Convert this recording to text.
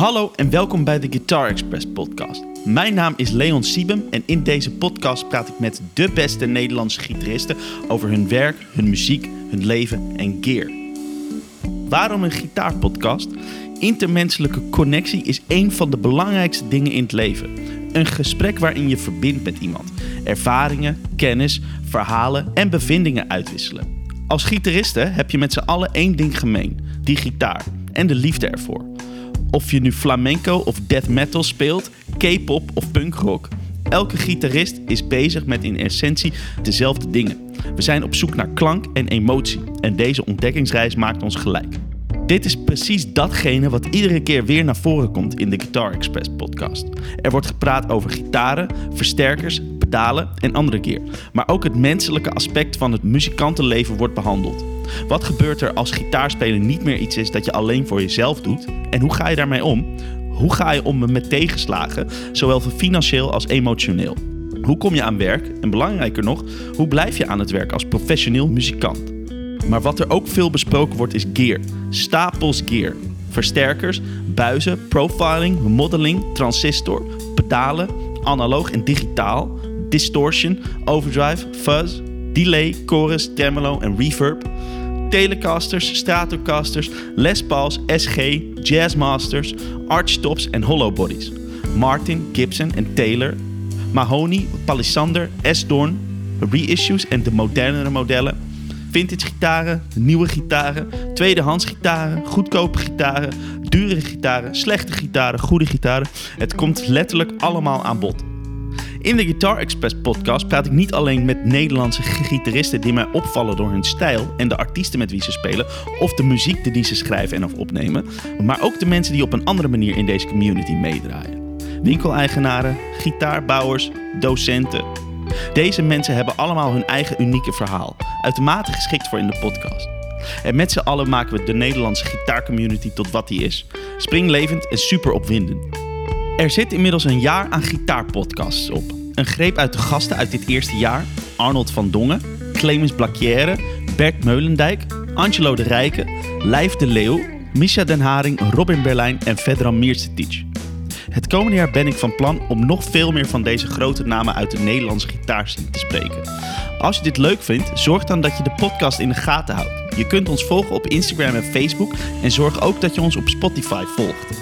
Hallo en welkom bij de Guitar Express podcast. Mijn naam is Leon Siebem en in deze podcast praat ik met de beste Nederlandse gitaristen over hun werk, hun muziek, hun leven en gear. Waarom een gitaarpodcast? Intermenselijke connectie is een van de belangrijkste dingen in het leven. Een gesprek waarin je verbindt met iemand. Ervaringen, kennis, verhalen en bevindingen uitwisselen. Als gitaristen heb je met z'n allen één ding gemeen: die gitaar en de liefde ervoor. Of je nu flamenco of death metal speelt, K-pop of punkrock. Elke gitarist is bezig met in essentie dezelfde dingen. We zijn op zoek naar klank en emotie en deze ontdekkingsreis maakt ons gelijk. Dit is precies datgene wat iedere keer weer naar voren komt in de Guitar Express podcast. Er wordt gepraat over gitaren, versterkers, pedalen en andere gear. Maar ook het menselijke aspect van het muzikantenleven wordt behandeld. Wat gebeurt er als gitaarspelen niet meer iets is dat je alleen voor jezelf doet? En hoe ga je daarmee om? Hoe ga je om met tegenslagen, zowel financieel als emotioneel? Hoe kom je aan werk? En belangrijker nog, hoe blijf je aan het werk als professioneel muzikant? Maar wat er ook veel besproken wordt is gear. Stapels gear. Versterkers, buizen, profiling, modeling, transistor, pedalen, analoog en digitaal, distortion, overdrive, fuzz, delay, chorus, tremolo en reverb. Telecasters, Stratocasters, Les Pauls, SG, Jazzmasters, Archtops en Hollowbodies. Martin, Gibson en Taylor. Mahoney, Palisander, S-Dorn, reissues en de modernere modellen. Vintage gitaren, nieuwe gitaren, tweedehands gitaren, goedkope gitaren, dure gitaren, slechte gitaren, goede gitaren. Het komt letterlijk allemaal aan bod. In de Guitar Express podcast praat ik niet alleen met Nederlandse gitaristen die mij opvallen door hun stijl en de artiesten met wie ze spelen of de muziek die ze schrijven en of opnemen, maar ook de mensen die op een andere manier in deze community meedraaien. Winkeleigenaren, gitaarbouwers, docenten. Deze mensen hebben allemaal hun eigen unieke verhaal, uitermate geschikt voor in de podcast. En met z'n allen maken we de Nederlandse gitaarcommunity tot wat die is. Springlevend en super opwindend. Er zit inmiddels een jaar aan gitaarpodcasts op. Een greep uit de gasten uit dit eerste jaar: Arnold van Dongen, Clemens Blacchiere, Bert Meulendijk, Angelo de Rijken, Lijf de Leeuw, Misha den Haring, Robin Berlijn en Vedran Mircetic. Het komende jaar ben ik van plan om nog veel meer van deze grote namen uit de Nederlandse gitaarscene te spreken. Als je dit leuk vindt, zorg dan dat je de podcast in de gaten houdt. Je kunt ons volgen op Instagram en Facebook en zorg ook dat je ons op Spotify volgt.